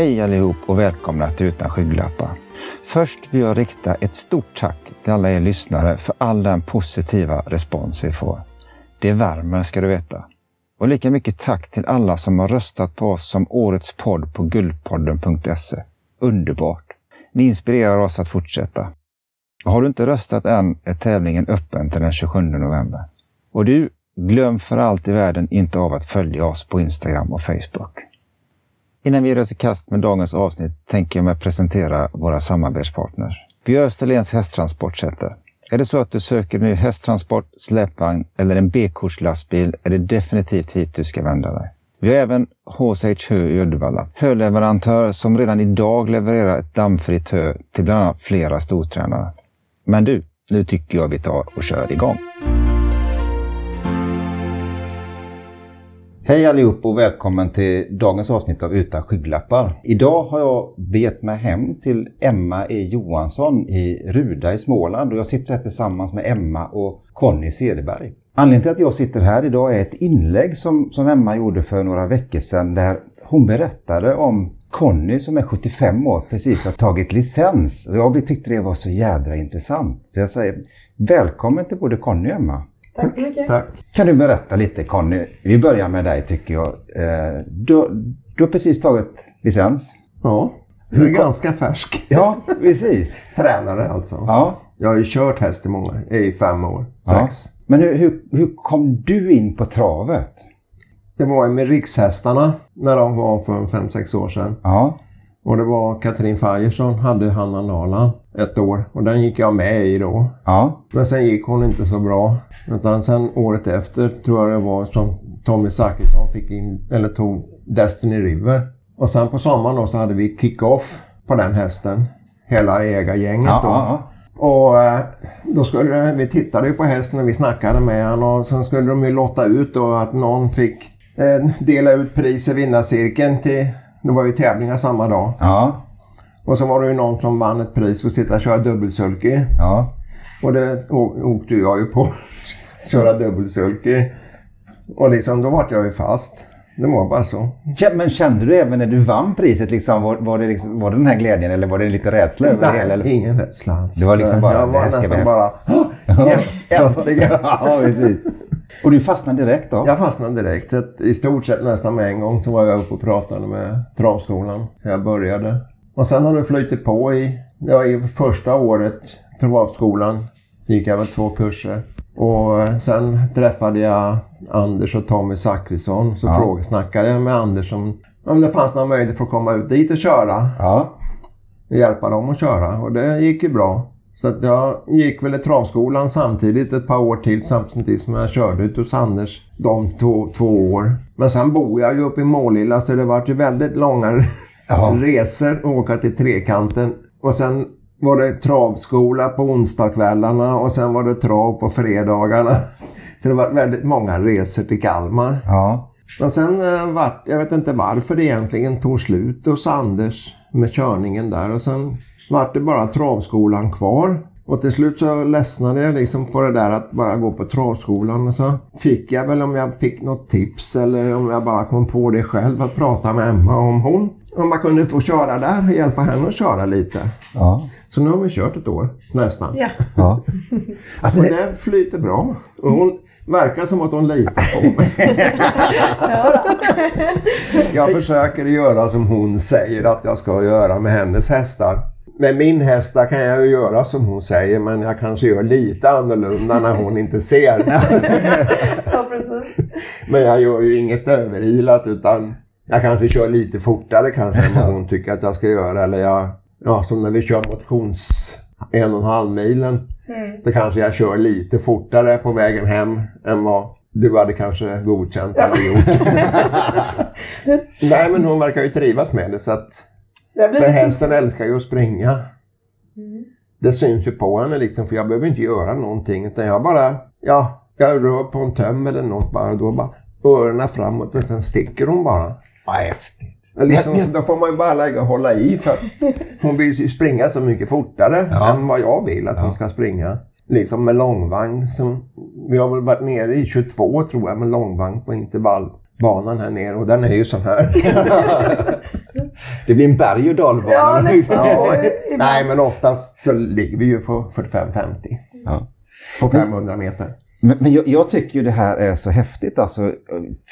Hej allihop och välkomna till Utan skygglappar. Först vill jag rikta ett stort tack till alla er lyssnare för all den positiva respons vi får. Det värmer ska du veta. Och lika mycket tack till alla som har röstat på oss som årets podd på guldpodden.se. Underbart! Ni inspirerar oss att fortsätta. Och har du inte röstat än är tävlingen öppen till den 27 november. Och du, glöm för allt i världen inte av att följa oss på Instagram och Facebook. Innan vi ger oss i kast med dagens avsnitt tänker jag mig presentera våra samarbetspartners. Vi är Österlens Hästtransportcenter. Är det så att du söker ny hästtransport, släpvagn eller en B-kortslastbil är det definitivt hit du ska vända dig. Vi har även HSH Hö i Uddevalla, höleverantör som redan idag levererar ett dammfritt hö till bland annat flera stortränare. Men du, nu tycker jag vi tar och kör igång. Hej allihop och välkommen till dagens avsnitt av Utan skygglappar. Idag har jag begett mig hem till Emma E Johansson i Ruda i Småland och jag sitter här tillsammans med Emma och Conny Cederberg. Anledningen till att jag sitter här idag är ett inlägg som, som Emma gjorde för några veckor sedan där hon berättade om Conny som är 75 år precis har tagit licens. Jag tyckte det var så jädra intressant. Så jag säger välkommen till både Conny och Emma. Tack så mycket. Tack. Kan du berätta lite Conny? Vi börjar med dig tycker jag. Eh, du, du har precis tagit licens. Ja, jag är ganska färsk. Ja, precis. Tränare alltså. Ja. Jag har ju kört häst i många, i fem år, sex. Ja. Men hur, hur, hur kom du in på travet? Det var med rikshästarna när de var för fem sex år sedan. Ja. Och det var Katrin Fajersson hade Hanna Nala ett år och den gick jag med i då. Ja. Men sen gick hon inte så bra. Utan sen året efter tror jag det var som Tommy Zachrisson fick in, eller tog Destiny River. Och sen på sommaren då så hade vi kick-off på den hästen. Hela ägargänget Ja, då. ja, Och eh, då skulle vi tittade ju på hästen och vi snackade med honom och sen skulle de ju lotta ut då att någon fick eh, dela ut pris i vinnarcirkeln till, det var ju tävlingar samma dag. ja. Och så var det ju någon som vann ett pris för att sitta och köra dubbelsulky. ja. Och det åkte jag ju på. köra dubbelsulky. Och liksom då vart jag ju fast. Det var bara så. Men kände du även när du vann priset, liksom, var, var, det liksom, var det den här glädjen eller var det lite rädsla över det hela? Nej, eller? ingen rädsla alls. Det var liksom bara, Jag var nästan bara "Åh, Yes, äntligen! ja, precis. Och du fastnade direkt då? Jag fastnade direkt. Så I stort sett nästan med en gång så var jag uppe och pratade med travskolan. Så jag började. Och sen har det flutit på i, det var i första året, travskolan, gick jag väl två kurser. Och sen träffade jag Anders och Tommy Zachrisson. Så Ja. frågade, snackade jag med Anders om, om det fanns någon möjlighet för att komma ut dit och köra. Ja. Hjälpa dem att köra. Och det gick ju bra. Så att jag gick väl i travskolan samtidigt ett par år till samtidigt som jag körde ut hos Anders de två, två år. Men sen bor jag ju uppe i Målilla så det vart ju väldigt långa Ja. resor att åka till Trekanten. Och sen var det travskola på onsdagskvällarna och sen var det trav på fredagarna. Så det var väldigt många resor till Kalmar. Ja. Men sen eh, vart, jag vet inte varför det egentligen tog slut hos Anders med körningen där och sen vart det bara travskolan kvar. Och till slut så ledsnade jag liksom på det där att bara gå på travskolan och så fick jag väl om jag fick något tips eller om jag bara kom på det själv att prata med Emma om hon om man kunde få köra där och hjälpa henne att köra lite. Ja. Så nu har vi kört ett år nästan. Ja. ja. Alltså, Och det, det flyter bra. Och hon verkar som att hon litar på mig. jag försöker göra som hon säger att jag ska göra med hennes hästar. Med min hästar kan jag ju göra som hon säger men jag kanske gör lite annorlunda när hon inte ser. ja, precis. Men jag gör ju inget överilat utan jag kanske kör lite fortare kanske än vad hon tycker att jag ska göra. Eller jag, ja, som när vi kör motions en och en halv milen. Mm. Då kanske jag kör lite fortare på vägen hem än vad du hade kanske godkänt eller gjort. Nej men hon verkar ju trivas med det så att för hästen älskar ju att springa. Mm. Det syns ju på henne liksom för jag behöver inte göra någonting utan jag bara, ja, jag rör på en töm eller något bara då bara öronen framåt och sen sticker hon bara. vad häftigt. Liksom, så då får man ju bara lägga och hålla i för att hon vill ju springa så mycket fortare Ja. än vad jag vill att Ja. hon ska springa. Liksom med långvagn. Som, vi har väl varit nere i 22 tror jag med långvagn på intervallbanan här nere och den är ju sån här. Det blir en berg och dalbana. Ja, nej, men oftast så ligger vi ju på 45-50 Ja. på 500 meter. Men, men jag, jag tycker ju det här är så häftigt. Alltså,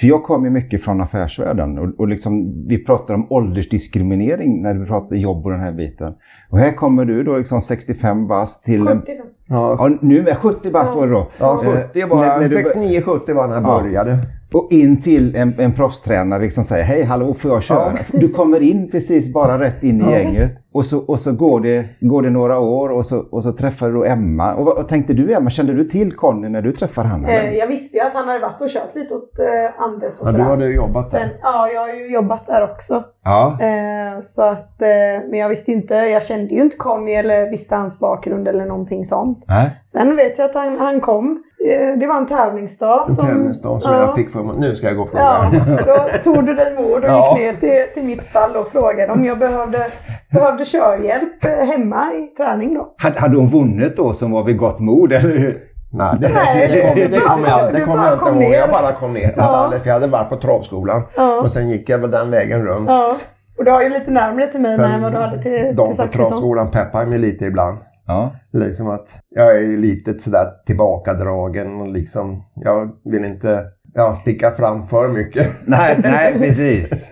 för jag kommer ju mycket från affärsvärlden. Och, och liksom, vi pratar om åldersdiskriminering när vi pratar jobb och den här biten. Och här kommer du då liksom 65 bast till... en- 75. Ja, Ja, nu är 70 bast var det då. ja 70 Eh, var, när- när du bör- 69-70 var när jag Ja. började. Och in till en, en proffstränare liksom säger hej hallå får jag köra? Du kommer in precis bara rätt in i gänget och så, och så går, det, går det några år och så, och så träffar du Emma. Och vad, tänkte du Emma? Kände du till Conny när du träffade honom? Eh, Jag visste ju att han hade varit och kört lite åt eh, Anders och Ja, du sådär. hade ju jobbat Sen, där. ja, jag har ju jobbat där också. Ja. Eh, så att, eh, men jag visste inte, jag kände ju inte Conny eller visste hans bakgrund eller någonting sånt. Nej. Sen vet jag att han, han kom. Eh, det var en tävlingsdag. En som- tävlingsdag som ja. jag fick för mig. Nu ska jag gå och fråga. Ja, då tog du dig mod och Ja. gick ner till, till mitt stall och frågade om jag behövde, behövde körhjälp eh, hemma i träning då. Hade, hade hon vunnit då som var vid gott mod eller hur? Nej, det, Nej, det, kom, det bara kommer jag, kom- det jag inte kom ihåg. ner. Jag bara kom ner till Ja. stallet. för Jag hade varit på travskolan. Ja. Och sen gick jag väl den vägen runt. Ja. Och du har ju lite närmare till mig än vad du hade till, De till på Zachrisson. travskolan peppar mig lite ibland. Ja. Liksom att jag är ju lite sådär tillbakadragen och liksom jag vill inte ja, sticka fram för mycket. Nej, nej precis.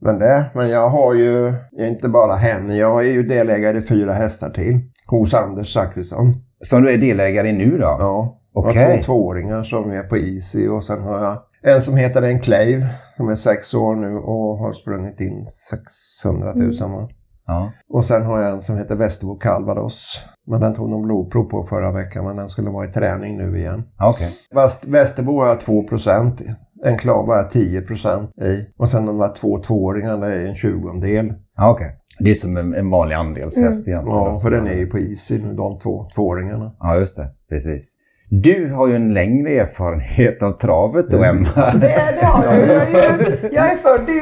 Men det, men jag har ju inte bara henne, jag är ju delägare i fyra hästar till. Hos Anders Zachrisson. Som du är delägare i nu då? Ja. Jag har två tvååringar som är på Easy och sen har jag en som heter Enclave som är sex år nu och har sprungit in 600 000. va? Ja. Och sen har jag en som heter Västerbo Calvados. Men den tog de blodprov på förra veckan men den skulle vara i träning nu igen. Okej. Väst, Västerbo har jag 2 procent i. Enklave har jag 10 procent i. Och sen de där två tvååringarna är en tjugondel. Okej. Det är som en, en vanlig andelshäst Mm. egentligen. Ja, för den är ju på Easy nu, de två tvååringarna. Ja, just det. Precis. Du har ju en längre erfarenhet av travet då, Emma. Det, det har jag. Jag är, ju- jag är född i,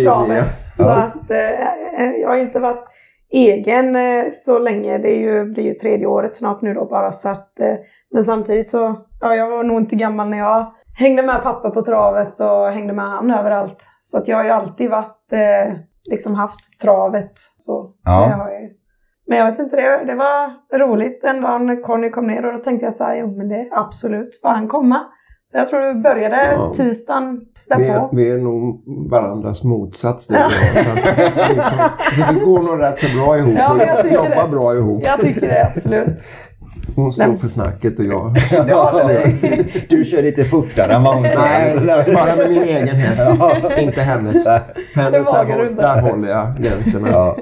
i travet. Så att, eh, jag har inte varit egen eh, så länge. Det är ju, blir ju tredje året snart nu då bara. Så att, eh, men samtidigt så, ja, jag var nog inte gammal när jag hängde med pappa på travet och hängde med han överallt. Så att jag har ju alltid varit, liksom haft travet. Så, Ja. det har jag ju. Men jag vet inte, det, det var roligt den dagen när Conny kom ner och då tänkte jag så här, jo men det är absolut, får han komma? Jag tror det började Ja. tisdagen Vi är, därpå. vi är nog varandras motsats. Du Ja. liksom, så vi går nog rätt så bra ihop Ja, och tycker jobbar det. bra ihop. Jag tycker det, absolut. Hon står Nej. för snacket och jag... Ja, Du kör lite fortare än vad hon Nej, bara med min egen häst. Inte hennes. Hennes, där, där håller jag gränserna. Ja.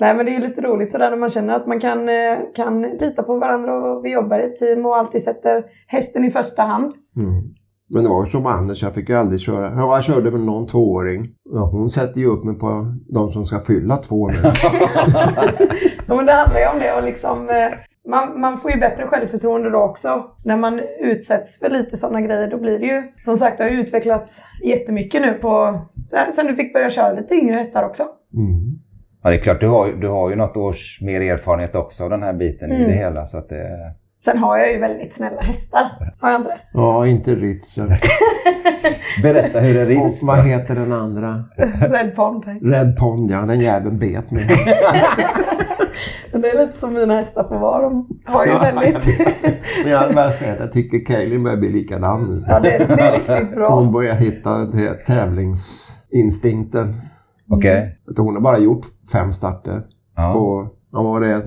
Nej men det är lite roligt sådär när man känner att man kan, eh, kan lita på varandra och vi jobbar i team och alltid sätter hästen i första hand. Mm. Men det var ju som Anders, jag fick ju aldrig köra. Ja, jag körde väl någon tvååring. Ja, hon sätter ju upp mig på de som ska fylla två nu. Ja, men det handlar ju om det och liksom eh, man, man får ju bättre självförtroende då också. När man utsätts för lite sådana grejer då blir det ju som sagt det har ju utvecklats jättemycket nu på sen du fick börja köra lite yngre hästar också. Mm. Ja, det är klart, du har, du har ju något års mer erfarenhet också av den här biten i Mm. det hela. Så att det, Sen har jag ju väldigt snälla hästar. Har jag inte det? Ja, inte Ritzer. berätta hur det Och rids. vad heter den andra? Red Pond. Red Pond, ja. Den jäveln bet mig. Men det är lite som mina hästar får vara. De har ju Ja, väldigt... Men jag, värst är att jag tycker Kaelin börjar bli likadan ja, det, det är riktigt bra. Hon börjar hitta det- tävlingsinstinkten. Okej. Att Hon har bara gjort fem starter Ja. på, ja, vad var det,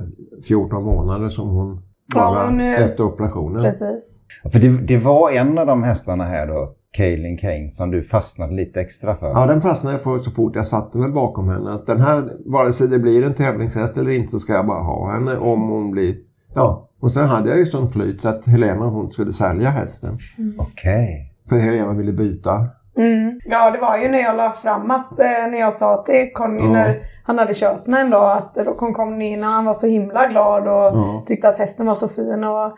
14 månader som hon Ja, bara hon är- efter operationen. Precis. För det, det var en av de hästarna här då, Kaelin Kane, som du fastnade lite extra för. Ja, den fastnade jag för så fort jag satte mig bakom henne. Att den här, vare sig det blir en tävlingshäst eller inte så ska jag bara ha henne om hon blir... Ja, och sen hade jag ju sånt flyt att Helena hon skulle sälja hästen. Okej. För Helena ville byta. Mm. Ja, det var ju när jag la fram att eh, när jag sa till Conny Ja. när han hade kört den en dag att då kom Conny in och han var så himla glad och Ja. tyckte att hästen var så fin. Och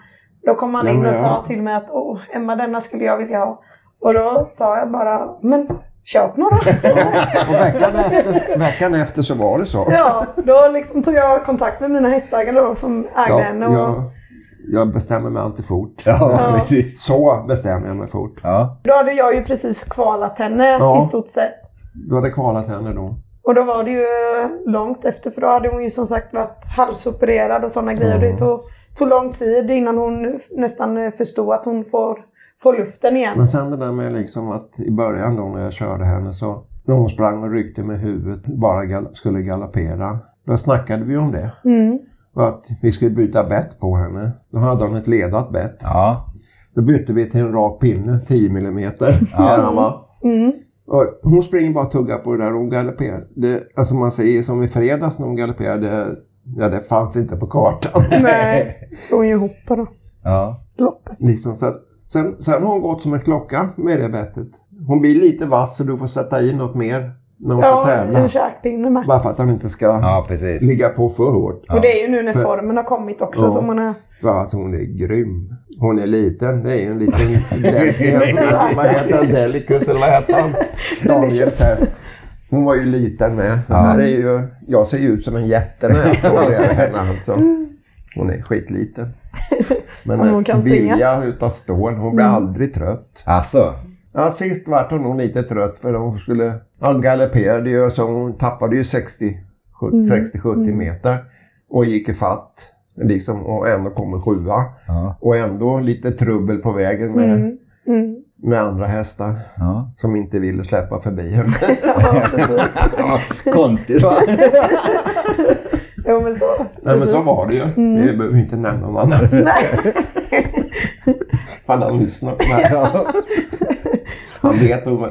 då kom han Ja, in men och sa till mig att Åh, Emma denna skulle jag vilja ha. Och då sa jag bara, men köp några. Och veckan efter, veckan efter så var det så. ja, då liksom tog jag kontakt med mina hästägare då som ägde Ja, henne. Och jag, bestämmer mig alltid fort. Ja, Ja. precis. Så bestämmer jag mig fort. Ja. Då hade jag ju precis kvalat henne Ja. i stort sett. Du hade kvalat henne då. Och då var det ju långt efter för då hade hon ju som sagt varit halsopererad och sådana grejer. Det tog, tog lång tid innan hon nästan förstod att hon får, får luften igen. Men sen det där med liksom att i början då när jag körde henne så när hon sprang och ryckte med huvudet bara gal skulle galoppera. Då snackade vi om det. Mm. Och att vi skulle byta bett på henne. Då hade hon ett ledat bett. Ja. Då bytte vi till en rak pinne, 10 millimeter. Ja. Mm. Och hon springer bara och tuggar på det där och hon galopperar. Det, alltså man säger som i fredags när hon galopperade, ja det fanns inte på kartan. Nej, slog ju ihop då. Ja. Loppet. liksom, så att, sen, sen har hon gått som en klocka med det bettet. Hon blir lite vass så du får sätta i något mer när hon ska Ja, tävla. en käkpinne med. Bara för att han inte ska ja, ligga på för hårt. Och det är ju nu när För- formen har kommit också Ja. som hon är... Ja, alltså hon är grym. Hon är liten. Det är en liten... vad heter han? Delicus eller vad heter han? Daniels häst. Hon var ju liten med. Det här är ju, jag ser ju ut som en jätte när jag står bredvid henne. Alltså. Hon är skitliten. Men hon kan vilja utav stål. Hon blir aldrig trött. Alltså. Ja, sist vart hon nog lite trött för hon skulle... Ja, galopperade ju så hon tappade ju 60 60-70 meter. Och gick i fatt liksom, och ändå kommer sjua. Ja. Och ändå lite trubbel på vägen med, Mm. Mm. med andra hästar Ja. som inte ville släppa förbi henne. Ja. Konstigt va? Jo, men så. Nej men så var det ju. Vi behöver inte nämna någon annan. Fan han lyssnar på det här. Han vet om...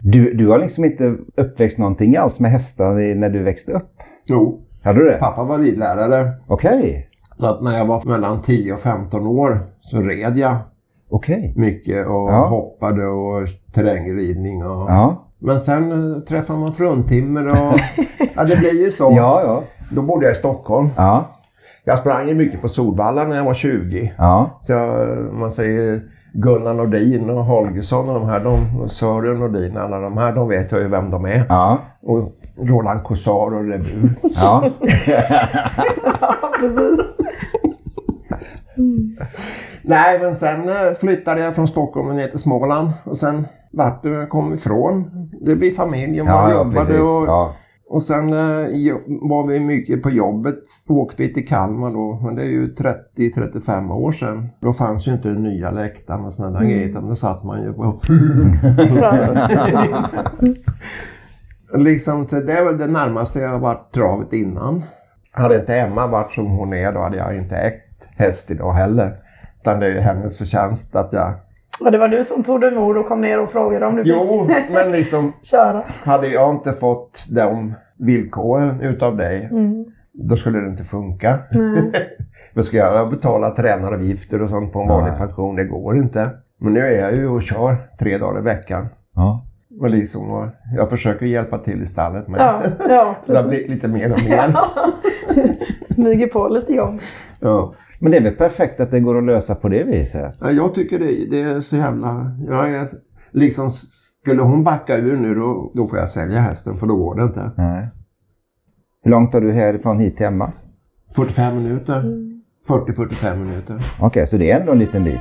Du, du har liksom inte uppväxt någonting alls med hästar när du växte upp? Jo, Hade du det? pappa var ridlärare. Okej. Så att när jag var mellan 10 och 15 år så red jag Okej. mycket och Ja. hoppade och terrängridning. Och... Ja. Men sen eh, träffade man fruntimmer och... ja det blir ju så. Ja, ja. Då bodde jag i Stockholm. Ja. Jag sprang ju mycket på Solvalla när jag var 20. Ja. Så jag, man säger Gunnar Nordin och Holgersson och de här, de, Sören Nordin, alla de här, de vet jag ju vem de är. Ja. Och Roland Cossar och Revue. Ja. Ja, precis. Nej, men sen eh, flyttade jag från Stockholm ner till Småland och sen vart jag kom ifrån. Det blir familj och man Ja, ja, jobbade precis. och, Ja. Och sen eh, var vi mycket på jobbet. Åkte vi till Kalmar då, men det är ju 30-35 år sedan. Då fanns ju inte den nya läktaren och sådana där Mm. grejer, utan då satt man ju på. Liksom, så det är väl det närmaste jag har varit travet innan. Hade inte Emma varit som hon är då hade jag inte ägt häst idag heller. Utan det är ju hennes förtjänst att jag... Och det var du som tog dig mod och kom ner och frågade om du fick Jo, men liksom köra. hade jag inte fått de villkoren utav dig Mm. då skulle det inte funka. Vad ska jag betala tränaravgifter och sånt på en vanlig pension? Det går inte. Men nu är jag ju och kör tre dagar i veckan. Ja. Och liksom, och jag försöker hjälpa till i stallet med. Ja, ja det har blivit lite mer och mer. Smyger på lite jobb. Ja. Men det är väl perfekt att det går att lösa på det viset? Ja, jag tycker det, det är så jävla... Jag är, liksom, skulle hon backa ur nu då, då får jag sälja hästen för då går det inte. Nej. Hur långt har du härifrån hit till Emmas? 45 minuter. 40-45 minuter. Okej, så det är ändå en liten bit.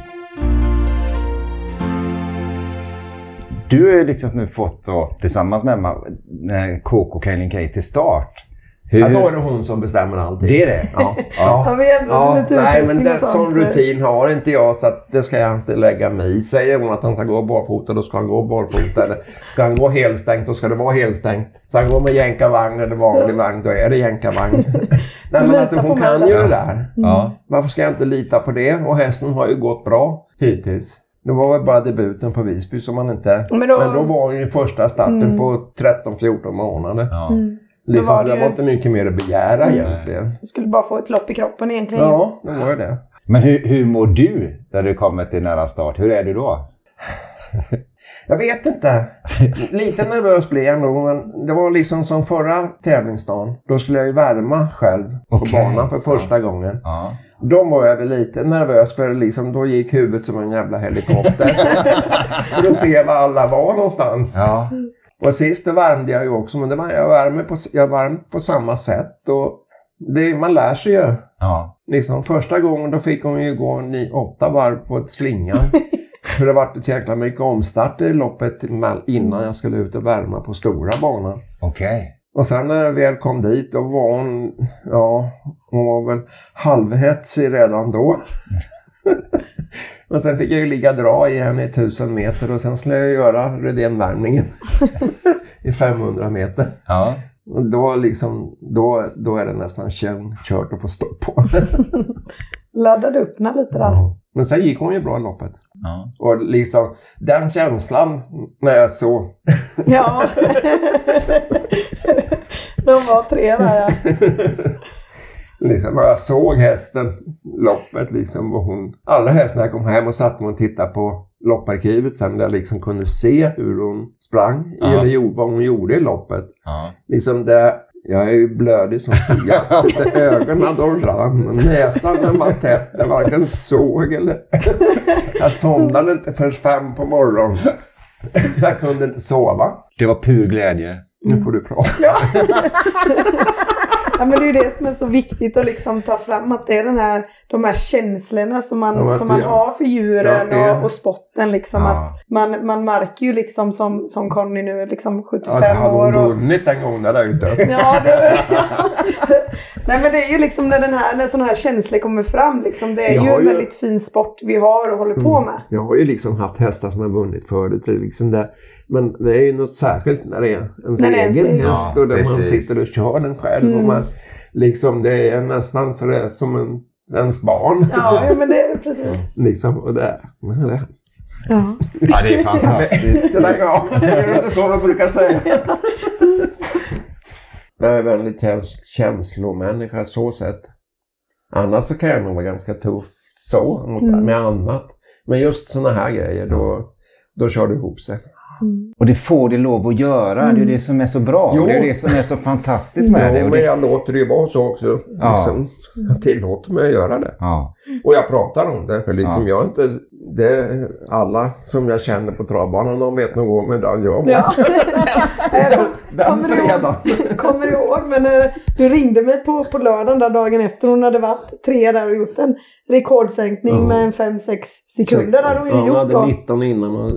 Du har ju liksom nu fått då, tillsammans med Emma eh, KK Kaelin K till start. Hur... Ja, då är det hon som bestämmer allting. Det är det? Ja. Har vi ändå Ja, lite nej, men sånt? sån rutin har inte jag så att det ska jag inte lägga mig i. Säger hon att han ska gå barfota då ska han gå barfota. Eller ska han gå helstängt då ska det vara helstängt. Ska han gå med jänkarvagn eller vanlig vagn då är det jänkarvagn. nej men alltså hon kan då. ju det där. Ja. Varför ska jag inte lita på det? Och hästen har ju gått bra hittills. Det var väl bara debuten på Visby som man inte... Men Men då- då, var ju första starten på 13-14 månader. Ja. Mm. Liksom, var så det det ju- var inte mycket mer att begära egentligen. Du skulle bara få ett lopp i kroppen egentligen. Ja, det var ju det. Men hur, hur mår du när du kommer till nära start? Hur är du då? Jag vet inte. Lite nervös blev jag nog, men det var liksom som förra tävlingsdagen. Då skulle jag ju värma själv på Okej. banan för första gången. Ja. Då var jag väl lite nervös för liksom, då gick huvudet som en jävla helikopter. för att se var alla var någonstans. Ja. Och sist värmde jag ju också, men det var, jag värmer på, jag värmde på samma sätt. Och det, man lär sig ju. Ja. Liksom, första gången då fick hon ju gå ni, åtta varv på ett slingan. För det var så jäkla mycket omstart i loppet innan jag skulle ut och värma på stora banan. Okej. Och sen när jag väl kom dit då var hon, ja, hon var väl halvhetsig redan då. Men sen fick jag ju ligga dra i henne i 1000 meter och sen skulle jag göra Rydénvärmningen i 500 meter. Ja. Och då, liksom, då, då är det nästan kört att få stopp på. Laddade upp henne lite där. Men sen gick hon ju bra i loppet. ja. Och liksom den känslan när jag såg Ja. De var tre där ja. Liksom, jag såg hästen, loppet liksom, och hon, allra helst när jag kom hem och satte mig och tittade på lopparkivet sen, där jag liksom kunde se hur hon sprang, Ja. eller vad hon gjorde i loppet. ja. Liksom det, jag är ju blödig som fjättet, ögonen de rann, näsan den var tätt, jag varken såg eller... Jag somnade inte förrän fem på morgonen. Jag kunde inte sova. Det var pur glädje. Nu får du prata. Ja, men det är ju det som är så viktigt att liksom ta fram att det är den här, de här känslorna som man, Ja, alltså, som man ja. har för djuren Ja, det- och, och spotten. Liksom, Ja. att man, man märker ju liksom som, som Conny nu liksom 75 Ja, hade år. hon Och, vunnit en gång, då hade jag ju dött. ja, det, Nej men det är ju liksom när den här, när sådana här känslor kommer fram. Liksom, det är ju en ju- Mm. väldigt fin sport vi har och håller på med. Jag har ju liksom haft hästar som har vunnit förut. Liksom det. Men det är ju något särskilt när det är ens När egen egen. häst Ja, och där man sitter och kör den själv. Och Mm. man, liksom, det är nästan så det är som en, ens barn. Ja, ja men det är precis. Liksom, och det, det, Ja. Ja, det är fantastiskt. det där, ja, det är inte så man brukar säga. Jag är väldigt käns- känslomänniska så sett. Annars så kan jag nog vara ganska tuff så mot, Mm. med annat. Men just sådana här grejer då, då kör det ihop sig. Mm. Och det får det lov att göra. Det är Mm. det som är så bra. Jo. Det är det som är så fantastiskt med det. Jo, men jag låter det ju vara så också. Ja. Liksom, jag tillåter mig att göra det. ja. Och jag pratar om det. För liksom Ja. jag är inte, det, alla som jag känner på travbanan de vet nog om hur den jag var. Ja. Den, den Kommer du ihåg? fredagen. Kommer ihåg? Men eh, du ringde mig på, på lördagen där dagen efter hon hade varit tre där och gjort en rekordsänkning Ja. med en 5-6 sekunder. hade hon ju Ja, hon hade då. 19 innan och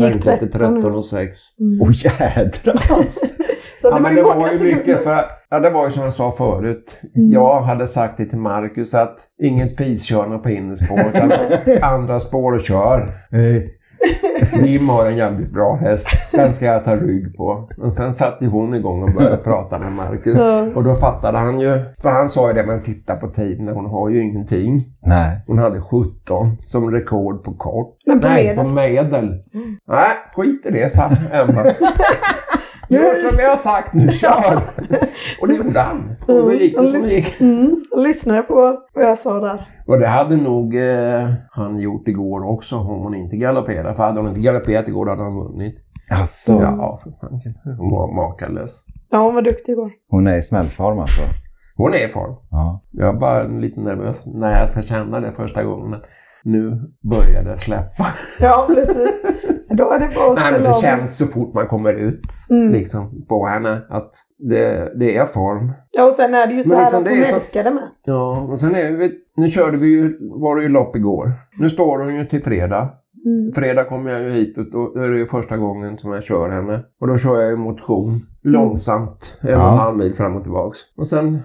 sänkte till 13 13 och 6. Mm. Åh jädrar alltså. Så Ja, det var det var ju mycket för, ja det var ju som jag sa förut. Mm. Jag hade sagt det till Marcus att inget fiskörande på innerspår utan andra spår och kör. Eh, Jim har en jävligt bra häst. Den ska jag ta rygg på. Och sen satte hon igång och började prata med Marcus. Ja. Och då fattade han ju. För han sa ju det, men titta på tiden. Hon har ju ingenting. Nej. Hon hade 17 som rekord på kort. Men på Nej, medel. på medel. Mm. Nej, skit i det, sa Emma. Gör som jag har sagt nu, kör! Och det gjorde han. Och då gick det som det gick. Mm. Lyssnade på vad jag sa där. Och det hade nog eh, han gjort igår också om hon inte galopperade. För hade hon inte galopperat igår hade han vunnit. Alltså, Ja, för fan. Hon var makalös. Ja, hon var duktig igår. hon är i smällform alltså. Hon är i form. Ja. Jag är bara lite nervös när jag ska känna det första gången. Nu börjar det släppa. Ja, precis. Då är det bara att Nej, det känns så fort man kommer ut Mm. liksom, på henne att det, det är form. Ja, och sen är det ju så Men här liksom att det hon älskar det med. Ja, och sen är vi, nu körde vi ju, var det ju lopp igår. Nu står hon ju till fredag. Mm. Fredag kommer jag ju hit och då är det ju första gången som jag kör henne. Och då kör jag ju motion långsamt, en och en halv mil fram och tillbaks. Och sen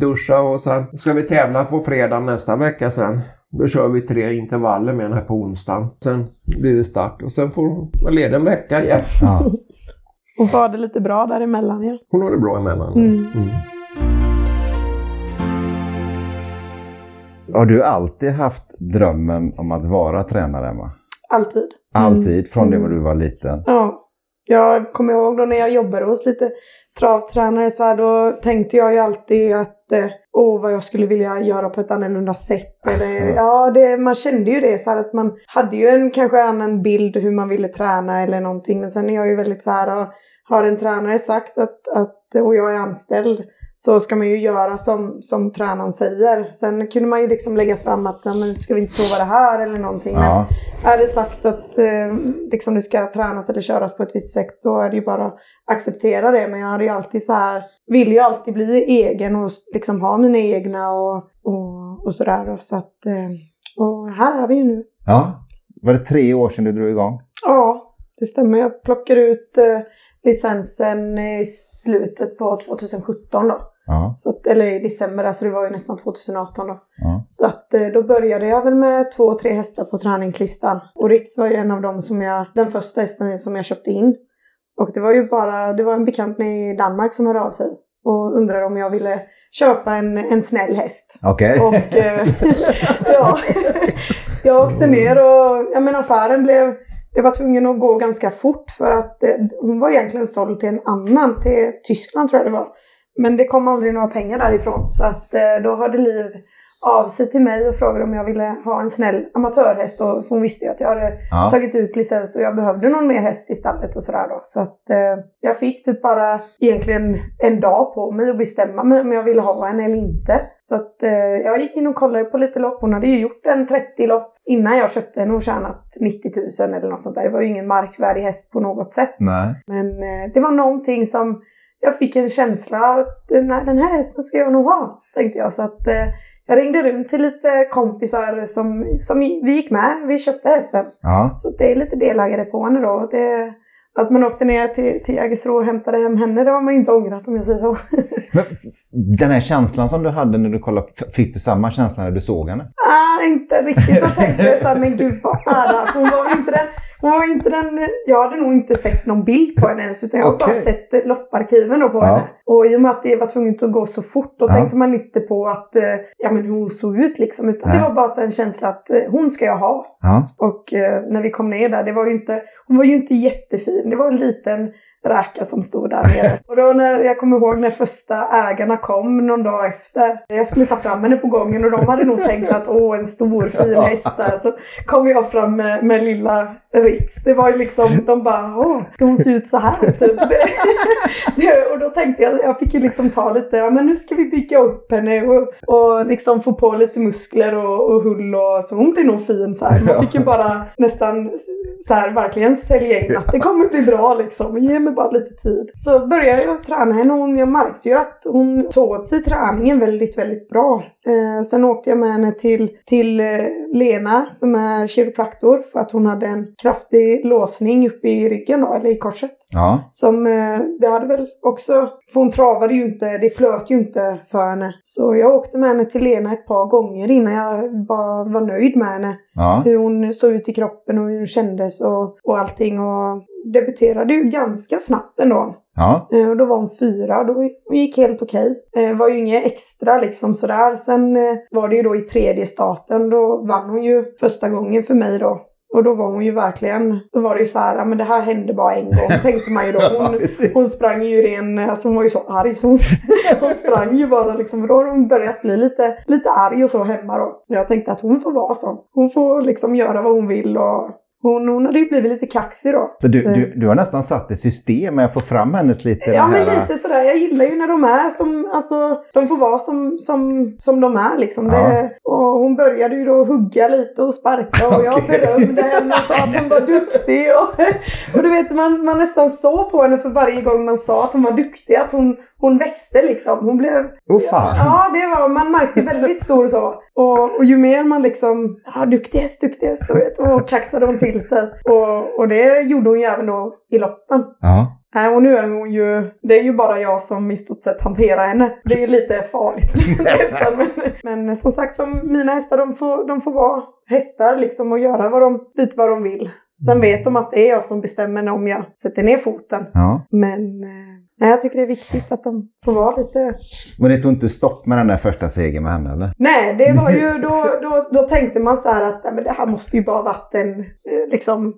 duscha och sen ska vi tävla på fredag nästa vecka sen. Då kör vi tre intervaller med henne på onsdagen. Sen blir det start och sen får hon vara ledig en vecka igen. Ja. Hon får ha det lite bra däremellan ja. Hon har det bra emellan. Mm. Har du alltid haft drömmen om att vara tränare, Emma? Alltid. Alltid, från det Mm. var du var liten? Ja. Jag kommer ihåg då när jag jobbade hos lite travtränare så här, då tänkte jag ju alltid att eh, åh vad jag skulle vilja göra på ett annorlunda sätt. Alltså. Eller, ja, det, man kände ju det så här, att man hade ju en kanske annan bild hur man ville träna eller någonting. Men sen är jag ju väldigt så här, har- en tränare sagt att, att och jag är anställd så ska man ju göra som, som tränaren säger. Sen kunde man ju liksom lägga fram att men ska vi inte prova det här eller någonting. Men Ja. är det sagt att eh, liksom det ska tränas eller köras på ett visst sätt då är det ju bara att acceptera det. Men jag hade ju alltid så här, vill ju alltid bli egen och liksom ha mina egna och, och, och sådär. Så att, eh, och här är vi ju nu. ja. var det tre år sedan du drog igång? Ja, det stämmer. Jag plockade ut eh, licensen i slutet på 2017 då. Ja. Så att, eller i december, alltså det var ju nästan 2018 då. ja. Så att eh, då började jag väl med två, tre hästar på träningslistan. Och Ritz var ju en av dem som jag, den första hästen som jag köpte in. Och det var ju bara, det var en bekant i Danmark som hörde av sig. Och undrade om jag ville köpa en, en snäll häst. Okej. Och eh, ja, jag åkte ner och ja, men affären blev, det var tvungen att gå ganska fort för att eh, hon var egentligen såld till en annan, till Tyskland tror jag det var. Men det kom aldrig några pengar därifrån så att eh, då hörde Liv av sig till mig och frågade om jag ville ha en snäll amatörhäst. Och, hon visste ju att jag hade Ja. tagit ut licens och jag behövde någon mer häst i stallet och sådär då. Så att eh, jag fick typ bara egentligen en dag på mig att bestämma mig om jag ville ha en eller inte. Så att eh, jag gick in och kollade på lite lopp. Hon hade ju gjort en 30 lopp innan jag köpte den och tjänat 90 000 eller något sånt där. Det var ju ingen markvärdig häst på något sätt. Nej. Men eh, det var någonting som jag fick en känsla att eh, nej, den här hästen ska jag nog ha, tänkte jag. Så att eh, jag ringde runt till lite kompisar som, som vi gick med. Vi köpte hästen. Ja. Så det är lite delägare på henne då. Det, att man åkte ner till, till Jägersro och hämtade hem henne, det har man ju inte ångrat om jag säger så. Men den här känslan som du hade när du kollade, fick du samma känsla när du såg henne? ah, inte riktigt. Då tänkte jag så här, men gud vad är det? För Hon var inte den, var ju inte den, jag hade nog inte sett någon bild på henne ens, utan jag har bara Okej. sett lopparkiven då på Ja. henne. Och i och med att det var tvunget att gå så fort, då Ja. tänkte man inte på att, eh, ja men hur hon såg ut liksom, utan Nej. det var bara en känsla att eh, hon ska jag ha. Ja. Och eh, när vi kom ner där, det var ju inte, hon var ju inte jättefin. Det var en liten räka som stod där nere. Och då när, jag kommer ihåg när första ägarna kom någon dag efter. Jag skulle ta fram henne på gången och de hade nog tänkt att åh, en stor fin häst. Så, så kom jag fram med, med lilla Ritz. Det var ju liksom, de bara, åh, ska hon se ut så här? Typ. Det, och då tänkte jag, jag fick ju liksom ta lite, ja men nu ska vi bygga upp henne och, och liksom få på lite muskler och, och hull och så hon blir nog fin så här. Man fick ju bara nästan så här verkligen sälja in att det kommer bli bra liksom. Ge mig bara lite tid. Så började jag träna henne och hon- jag märkte ju att hon tog åt sig träningen väldigt, väldigt bra. Eh, sen åkte jag med henne till, till eh, Lena som är kiropraktor för att hon hade en kraftig låsning uppe i ryggen då, eller i korset. Ja. Som eh, det hade väl också, för hon travade ju inte, det flöt ju inte för henne. Så jag åkte med henne till Lena ett par gånger innan jag bara var nöjd med henne. Ja. Hur hon såg ut i kroppen och hur hon kändes och, och allting. Och debuterade ju ganska snabbt ändå. Ja. Eh, Och då var hon fyra då gick helt okej. Det var ju inget extra liksom sådär. Sen eh, var det ju då i tredje starten, då vann hon ju första gången för mig då. Och då var hon ju verkligen, då var det ju så här, men det här hände bara en gång, tänkte man ju då. Hon, hon sprang ju ren, alltså hon var ju så arg så hon, hon sprang ju bara liksom, för då har hon börjat bli lite, lite arg och så hemma då. Jag tänkte att hon får vara sån. Hon får liksom göra vad hon vill och hon, hon hade ju blivit lite kaxig då. Så du, du, du har nästan satt ett system med att få fram hennes lite Ja men här- lite sådär, jag gillar ju när de är som, alltså de får vara som, som, som de är liksom. Det, och hon började ju då hugga lite och sparka och jag Okej. berömde henne och sa att hon var duktig. Och, och du vet man, man nästan såg på henne för varje gång man sa att hon var duktig, att hon, hon växte liksom. Hon blev, Åh fan. ja det var, man märkte väldigt stor så. Och, och ju mer man liksom, ja duktig häst, duktig häst, och, och kaxade hon till sig. Och, och det gjorde hon ju även då i loppen. Ja. Nej, och nu är hon ju... Det är ju bara jag som i stort sett hanterar henne. Det är ju lite farligt hästar. Men, men som sagt, de, mina hästar de får, de får vara hästar liksom och göra vad de, lite vad de vill. Sen vet de att det är jag som bestämmer om jag sätter ner foten. ja. Men eh, nej, jag tycker det är viktigt att de får vara lite... Men det tog inte stopp med den där första segern med henne eller? Nej, det var ju då, då, då tänkte man så här att men det här måste ju bara varit en, eh, liksom,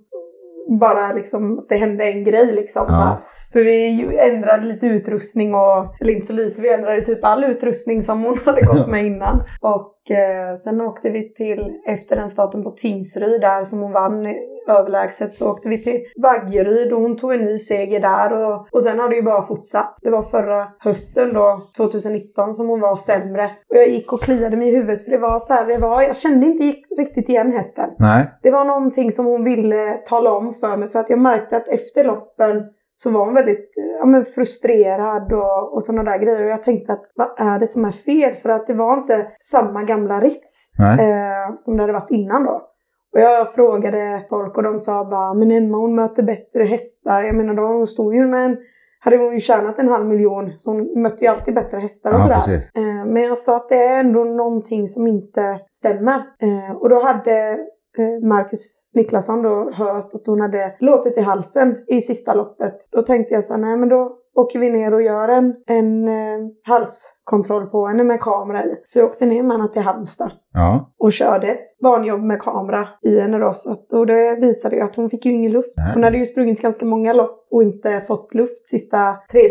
bara liksom att det hände en grej liksom. Ja. Så här. För vi ändrade lite utrustning och, eller inte så lite, vi ändrade typ all utrustning som hon hade gått med innan. Och eh, sen åkte vi till, efter den starten på Tingsryd där som hon vann överlägset, så åkte vi till Vaggeryd och hon tog en ny seger där. Och, och sen har det ju bara fortsatt. Det var förra hösten då, 2019, som hon var sämre. Och jag gick och kliade mig i huvudet för det var så här, det var, jag kände inte riktigt igen hästen. Nej. Det var någonting som hon ville tala om för mig för att jag märkte att efter loppen så var hon väldigt ja, men frustrerad och, och sådana där grejer. Och jag tänkte att vad är det som är fel? För att det var inte samma gamla Ritz eh, som det hade varit innan då. Och jag frågade folk och de sa bara, men Emma hon möter bättre hästar. Jag menar, då, hon stod ju med en hade hon ju tjänat en halv miljon så hon mötte ju alltid bättre hästar och Ja, sådär. Eh, Men jag sa att det är ändå någonting som inte stämmer. Eh, Och då hade eh, Marcus Niklasson då hört att hon hade låtit i halsen i sista loppet. Då tänkte jag så här, nej men då åker vi ner och gör en, en eh, halskontroll på henne med kamera i. Så jag åkte ner med henne till Halmstad Ja. och körde ett barnjobb med kamera i henne då. Så att, och det visade ju att hon fick ju ingen luft. Nej. Hon hade ju sprungit ganska många lopp och inte fått luft sista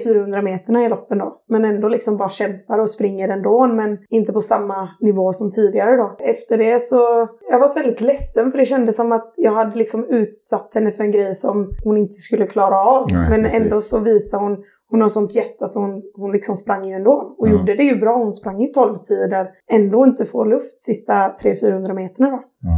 300-400 meterna i loppen då. Men ändå liksom bara kämpar och springer ändå, men inte på samma nivå som tidigare då. Efter det så, jag var väldigt ledsen för det kändes som att jag hade liksom utsatt henne för en grej som hon inte skulle klara av. Nej, men precis. ändå så visar hon hon har sånt hjärta så hon, hon liksom sprang ju ändå. Och Ja. gjorde det ju bra. Hon sprang ju 12 tider. Ändå inte få luft sista 300-400 meterna då. Ja.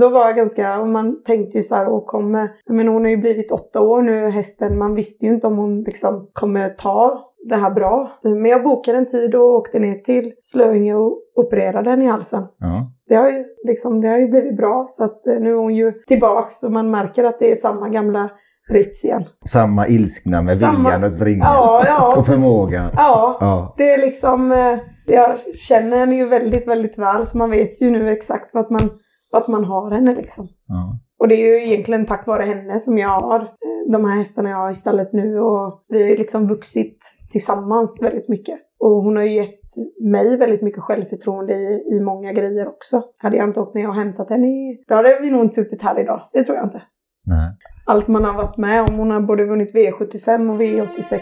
Då var jag ganska, och man tänkte ju så här, och kommer, men hon har ju blivit åtta år nu hästen. Man visste ju inte om hon liksom kommer ta det här bra. Men jag bokade en tid och åkte ner till Slöinge och opererade henne i halsen. Ja. Det har ju, liksom, det har ju blivit bra så att eh, nu är hon ju tillbaks och man märker att det är samma gamla Ritz igen. Samma ilskna med Samma- viljan att springa. Ja, ja. Och förmågan. Ja, Ja. det är liksom, eh, jag känner henne ju väldigt, väldigt väl så man vet ju nu exakt vart man, vart man har henne liksom. Ja. Och det är ju egentligen tack vare henne som jag har eh, de här hästarna jag har i stallet nu och vi har ju liksom vuxit tillsammans väldigt mycket. Och hon har ju gett mig väldigt mycket självförtroende i, i många grejer också. Hade jag inte åkt ner och hämtat henne, i- då hade vi nog inte suttit här idag. Det tror jag inte. Nej. Allt man har varit med om. Hon har både vunnit V75 och V86.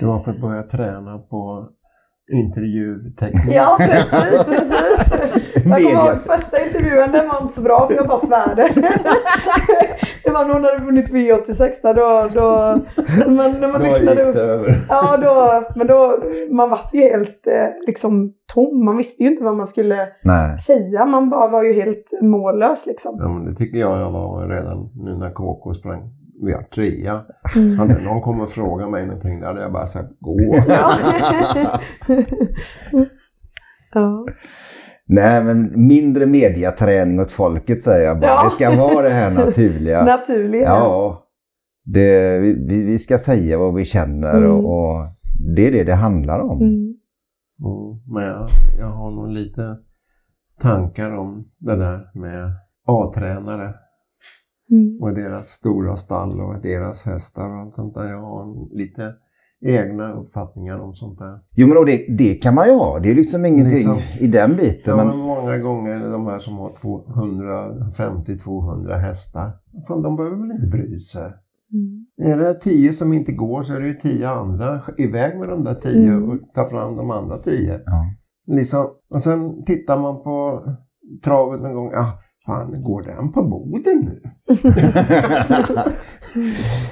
Du har fått börja träna på intervjuteknik. Ja, precis, precis. Jag kommer ihåg första intervjun, den var inte så bra för jag bara svärde. Det var nog när du vunnit V86 där då, då men när man Då lyssnade gick det över. Ja, då, men då, man vart ju helt eh, liksom tom. Man visste ju inte vad man skulle Nej. säga. Man bara var ju helt mållös liksom. Ja, men det tycker jag jag var redan nu när KK sprang. Vi har trea. Mm. Hade någon kommit och frågat mig någonting, då hade jag bara sagt gå. Ja. ja. Nej, men mindre mediaträning åt folket säger jag bara. Ja. Det ska vara det här naturliga. Naturligt. Ja. Det, vi, vi vi ska säga vad vi känner Mm. och, och det är det det handlar om. Mm. Mm, men jag, jag har nog lite tankar om det där med A-tränare Mm. och deras stora stall och deras hästar och allt sånt där. Jag har lite egna uppfattningar om sånt där. Jo, men det, det kan man ju ha. Det är liksom ingenting Liksom. i den biten. Ja, Men, många gånger de här som har 150-200 hästar. Fan, de behöver väl inte bry sig. Mm. Är det 10 som inte går så är det ju 10 andra. Iväg med de där 10 Mm. och ta fram de andra 10. ja. Liksom, och sen tittar man på travet någon gång. Ah, fan, går den på Boden nu?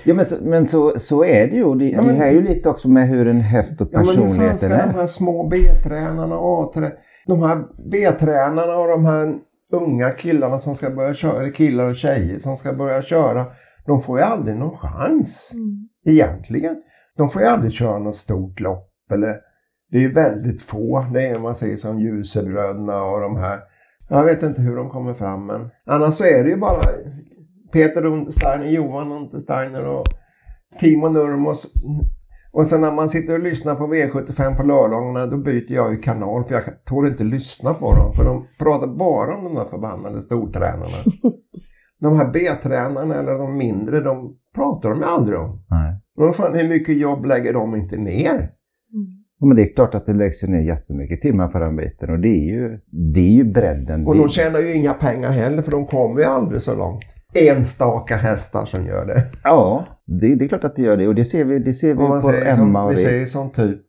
ja, men, så, men så, så är det ju. Det, Ja, men- det är ju lite också med hur en häst och Ja, men hur fan personligheten ska de är. här små B-tränarna och A-tränarna, de här B-tränarna och de här unga killarna som ska börja köra, eller killar och tjejer som ska börja köra, de får ju aldrig någon chans Mm. egentligen. De får ju aldrig köra något stort lopp eller det är ju väldigt få. Det är man säger som Ljusebröderna och de här. Jag vet inte hur de kommer fram men annars så är det ju bara Peter Untersteiner, Johan Untersteiner och Timo Nurmos. Och sen när man sitter och lyssnar på V75 på lördagarna då byter jag ju kanal för jag tål inte lyssna på dem. För de pratar bara om de där förbannade stortränarna. de här B-tränarna eller de mindre, de pratar de aldrig om. Nej. Men fan, hur mycket jobb lägger de inte ner? Ja, Men det är klart att det läggs ner jättemycket timmar på den biten och det är ju, det är ju bredden. Och de tjänar ju inga pengar heller för de kommer ju aldrig så långt. Enstaka hästar som gör det. Ja, det, det är klart att det gör det och det ser vi, det ser vi på Emma som, och vi säger Ritz. som typ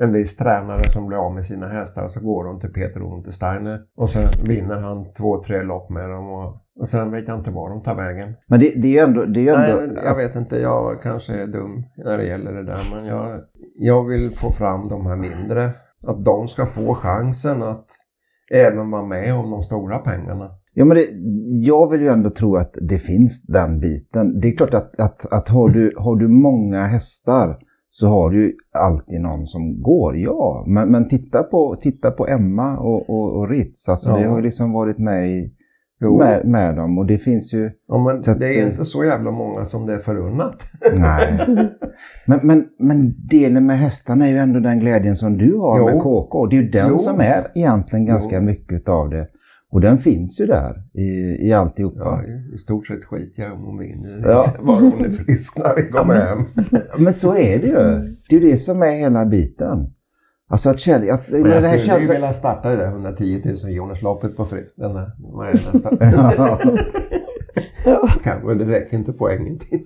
en viss tränare som blir av med sina hästar så går de till Peter Untersteiner och sen vinner han två, tre lopp med dem och, och sen vet jag inte var de tar vägen. Men det, det är ändå... Det är Nej, ändå men jag vet inte, jag kanske är dum när det gäller det där men jag, jag vill få fram de här mindre. Att de ska få chansen att även vara med om de stora pengarna. Ja, men det, jag vill ju ändå tro att det finns den biten. Det är klart att, att, att har, du, har du många hästar så har du alltid någon som går. Ja, men, men titta, på, titta på Emma och, och, och Ritz. Alltså, Ja. Det har ju liksom varit med, i, Jo. med, med dem och det finns ju... Ja, men Så att, det är eh, inte så jävla många som det är förunnat. Nej. Men, men, men delen med hästarna är ju ändå den glädjen som du har Jo. med KK. Det är ju den Jo. som är egentligen ganska mycket av det. Och den finns ju där i, i alltihopa. Ja, I stort sett skiter jag om hon vinner. Ja. Bara hon är frisk när vi kommer hem. Men så är det ju. Det är ju det som är hela biten. Alltså att kärlek... Att, Men men jag det här skulle ju kärlek- vilja starta det där 110 000 Jonas-loppet på fredag. Den är nästa? Ja. Ja. Kan, men det räcker inte poängen till.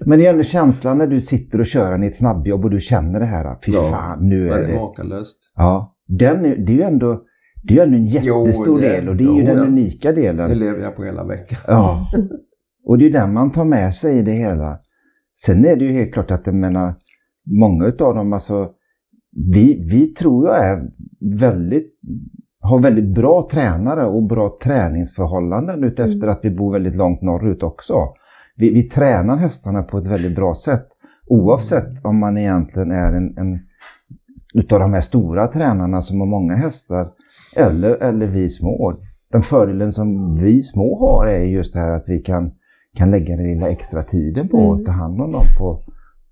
Men det är ändå känslan när du sitter och kör i ett snabbjobb och du känner det här. Fy Ja. fan, nu är det är det... makalöst. Ja. Den är, det är ju ändå, det är ju ändå en Jo, jättestor det- del och det är ju jo, den ja. unika delen. Det lever jag på hela veckan. Ja. Och det är den man tar med sig i det hela. Sen är det ju helt klart att jag menar, många utav dem, alltså, vi, vi tror jag är väldigt, har väldigt bra tränare och bra träningsförhållanden utefter Mm. att vi bor väldigt långt norrut också. Vi, vi tränar hästarna på ett väldigt bra sätt. Oavsett om man egentligen är en, en utav de här stora tränarna som har många hästar eller, eller vi små. Den fördelen som vi små har är just det här att vi kan, kan lägga den lilla extra tiden på Mm. att ta hand om dem på,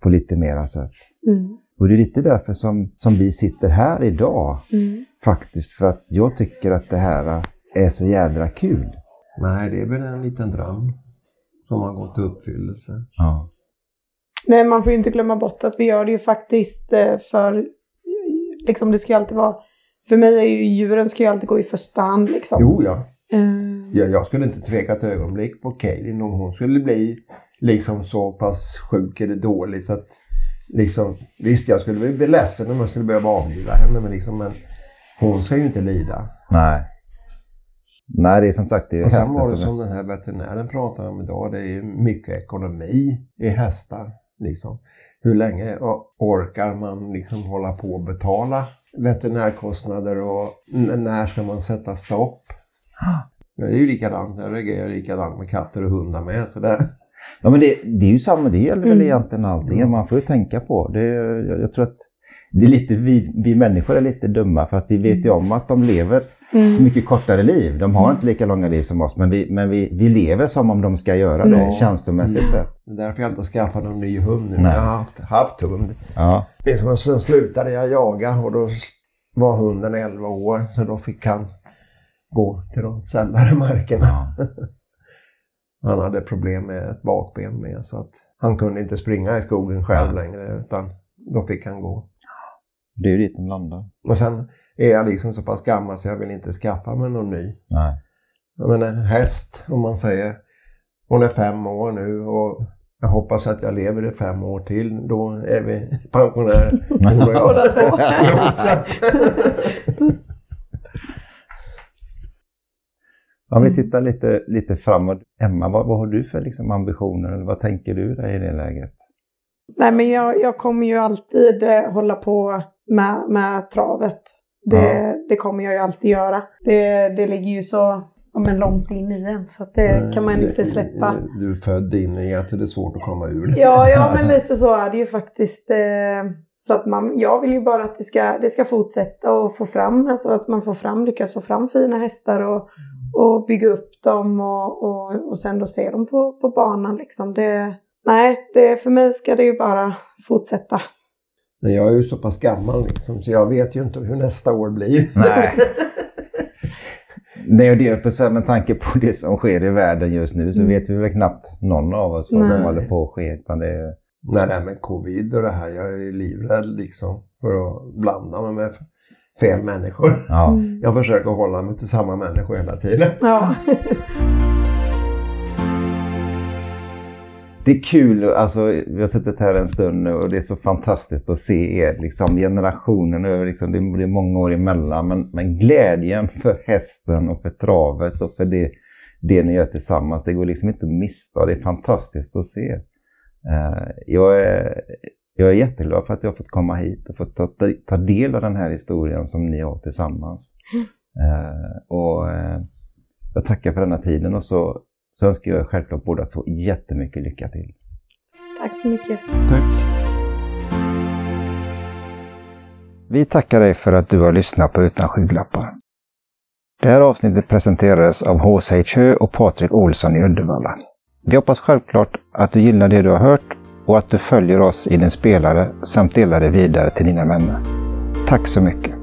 på lite mera sätt. Mm. Och det är lite därför som, som vi sitter här idag Mm. faktiskt. För att jag tycker att det här är så jädra kul. Nej, det är väl en liten dröm som har gått i uppfyllelse. Ja. Nej, man får ju inte glömma bort att vi gör det ju faktiskt eh, för, liksom det ska ju alltid vara, för mig är ju djuren ska ju alltid gå i första hand liksom. Jo, ja. Eh, ja. Jag skulle inte tveka ett ögonblick på Kaelin om hon skulle bli liksom så pass sjuk eller dålig så att liksom, visst jag skulle bli ledsen om jag skulle behöva avliva henne men liksom, men hon ska ju inte lida. Nej. Nej, det är som sagt det är Och sen var det som... som den här veterinären pratade om idag, det är ju mycket ekonomi i hästar. Liksom. Hur länge orkar man liksom hålla på och betala veterinärkostnader och när ska man sätta stopp? Det är ju likadant, jag reagerar likadant med katter och hundar med. Så Ja, men det, det är ju samma, det gäller väl Mm. egentligen allting. Ja. Man får ju tänka på. Det, jag, jag tror att det är lite, vi, vi människor är lite dumma för att vi vet ju om att de lever mm. mycket kortare liv. De har inte lika långa liv som oss, men vi, men vi, vi lever som om de ska göra det Ja. känslomässigt Mm. sett. det är därför jag inte har skaffat någon ny hund nu. Nej. Jag har haft, haft hund. Ja. Det är som att sen slutade jag jaga och då var hunden 11 år så då fick han gå till de sällare markerna. ja. Han hade problem med ett bakben med så att han kunde inte springa i skogen själv Ja. längre utan då fick han gå. Det är ju dit de landar. Och sen är jag liksom så pass gammal så jag vill inte skaffa mig någon ny. Nej. Jag menar häst om man säger. Hon är fem år nu och jag hoppas att jag lever i fem år till. Då är vi pensionärer. Båda två. Om vi Mm. tittar lite, lite framåt. Emma, vad, vad har du för liksom ambitioner? Eller vad tänker du dig i det läget? Nej, men jag, jag kommer ju alltid eh, hålla på med, med travet. Det, Ja. det kommer jag ju alltid göra. Det, det ligger ju så ja, men långt in i en så att det kan man inte släppa. Du är född in i att det är svårt att komma ur det. Ja, ja, men lite så är det ju faktiskt. Eh, så att man, jag vill ju bara att det ska, det ska fortsätta och få fram, alltså att man får fram, lyckas få fram fina hästar och, och bygga upp dem och, och, och sen då se dem på, på banan liksom. Det, nej, det, för mig ska det ju bara fortsätta. Men jag är ju så pass gammal liksom, så jag vet ju inte hur nästa år blir. Nej. Nej, och det är med tanke på det som sker i världen just nu så Mm. vet vi väl knappt någon av oss vad som Nej. håller på att ske. Utan det är, När det här med covid och det här, jag är ju livrädd liksom för att blanda mig med fel människor. ja. Mm. Jag försöker hålla mig till samma människor hela tiden. Ja. Det är kul, alltså, vi har suttit här en stund nu och det är så fantastiskt att se er, liksom, generationen över, liksom, det är många år emellan, men, men glädjen för hästen och för travet och för det, det ni gör tillsammans, det går liksom inte att missa. Det är fantastiskt att se. Eh, jag, är, jag är jätteglad för att jag har fått komma hit och fått ta, ta del av den här historien som ni har tillsammans. Eh, och eh, jag tackar för denna tiden och så, så önskar jag självklart båda två jättemycket lycka till. Tack så mycket. Tack. Vi tackar dig för att du har lyssnat på Utan skygglappar. Det här avsnittet presenterades av H.C. Hö och Patrik Olsson i Uddevalla. Vi hoppas självklart att du gillar det du har hört och att du följer oss i din spelare samt delar det vidare till dina vänner. Tack så mycket!